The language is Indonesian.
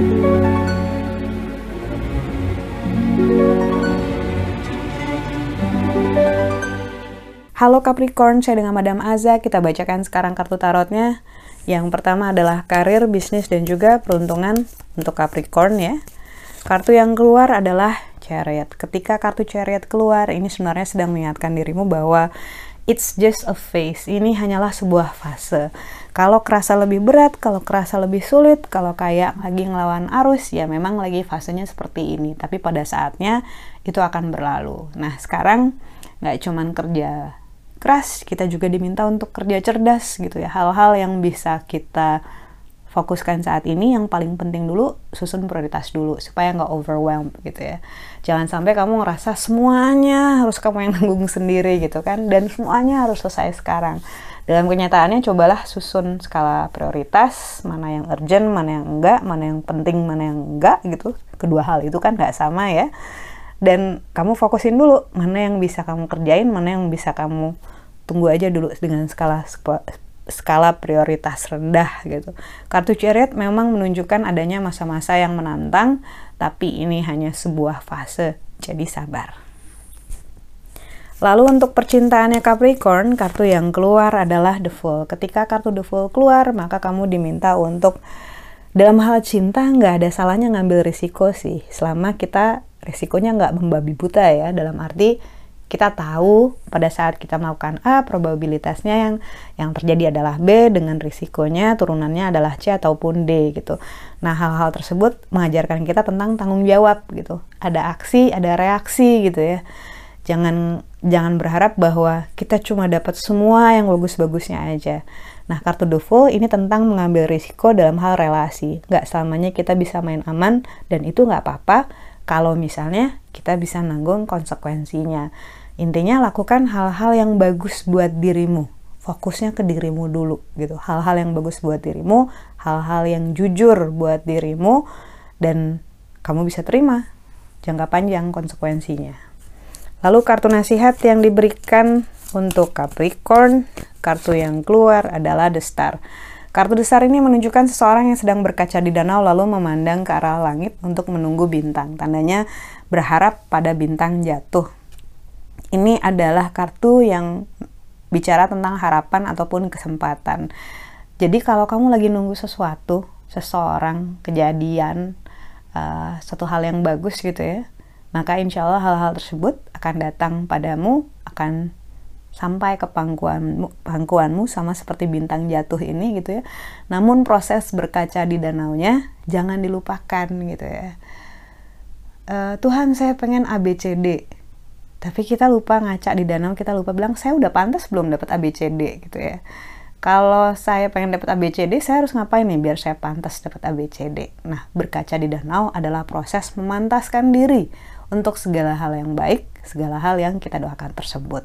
Halo Capricorn, saya dengan Madam Aza. Kita bacakan sekarang kartu tarotnya. Yang pertama adalah karir, bisnis, dan juga peruntungan untuk Capricorn ya. Kartu yang keluar adalah Chariot. Ketika kartu Chariot keluar, ini sebenarnya sedang mengingatkan dirimu bahwa it's just a phase. Ini hanyalah sebuah fase. Kalau kerasa lebih berat, kalau kerasa lebih sulit, kalau kayak lagi ngelawan arus, ya memang lagi fasenya seperti ini. Tapi pada saatnya itu akan berlalu. Nah sekarang nggak cuman kerja keras, kita juga diminta untuk kerja cerdas gitu ya. Hal-hal yang bisa kita fokuskan saat ini yang paling penting dulu susun prioritas dulu supaya nggak overwhelmed gitu ya. Jangan sampai kamu ngerasa semuanya harus kamu yang nanggung sendiri gitu kan? Dan semuanya harus selesai sekarang. Dalam kenyataannya cobalah susun skala prioritas mana yang urgent mana yang enggak mana yang penting mana yang enggak gitu. Kedua hal itu kan nggak sama ya. Dan kamu fokusin dulu mana yang bisa kamu kerjain mana yang bisa kamu tunggu aja dulu dengan skala skala prioritas rendah gitu. Kartu chariot memang menunjukkan adanya masa-masa yang menantang, tapi ini hanya sebuah fase, jadi sabar. Lalu untuk percintaannya Capricorn, kartu yang keluar adalah The Fool. Ketika kartu The Fool keluar, maka kamu diminta untuk dalam hal cinta nggak ada salahnya ngambil risiko sih, selama kita risikonya nggak membabi buta ya, dalam arti kita tahu pada saat kita melakukan A probabilitasnya yang yang terjadi adalah B dengan risikonya turunannya adalah C ataupun D gitu. Nah, hal-hal tersebut mengajarkan kita tentang tanggung jawab gitu. Ada aksi, ada reaksi gitu ya. Jangan jangan berharap bahwa kita cuma dapat semua yang bagus-bagusnya aja. Nah, kartu Fool ini tentang mengambil risiko dalam hal relasi. Nggak selamanya kita bisa main aman dan itu nggak apa-apa kalau misalnya kita bisa nanggung konsekuensinya. Intinya lakukan hal-hal yang bagus buat dirimu. Fokusnya ke dirimu dulu gitu. Hal-hal yang bagus buat dirimu, hal-hal yang jujur buat dirimu dan kamu bisa terima jangka panjang konsekuensinya. Lalu kartu nasihat yang diberikan untuk Capricorn, kartu yang keluar adalah The Star. Kartu The Star ini menunjukkan seseorang yang sedang berkaca di danau lalu memandang ke arah langit untuk menunggu bintang. Tandanya berharap pada bintang jatuh ini adalah kartu yang bicara tentang harapan ataupun kesempatan. Jadi kalau kamu lagi nunggu sesuatu, seseorang, kejadian, uh, satu hal yang bagus gitu ya, maka insya Allah hal-hal tersebut akan datang padamu, akan sampai ke pangkuanmu, pangkuanmu sama seperti bintang jatuh ini gitu ya. Namun proses berkaca di danaunya jangan dilupakan gitu ya. Uh, Tuhan saya pengen ABCD tapi kita lupa ngaca di danau kita lupa bilang saya udah pantas belum dapat ABCD gitu ya. Kalau saya pengen dapat ABCD saya harus ngapain nih biar saya pantas dapat ABCD nah berkaca di danau adalah proses memantaskan diri untuk segala hal yang baik segala hal yang kita doakan tersebut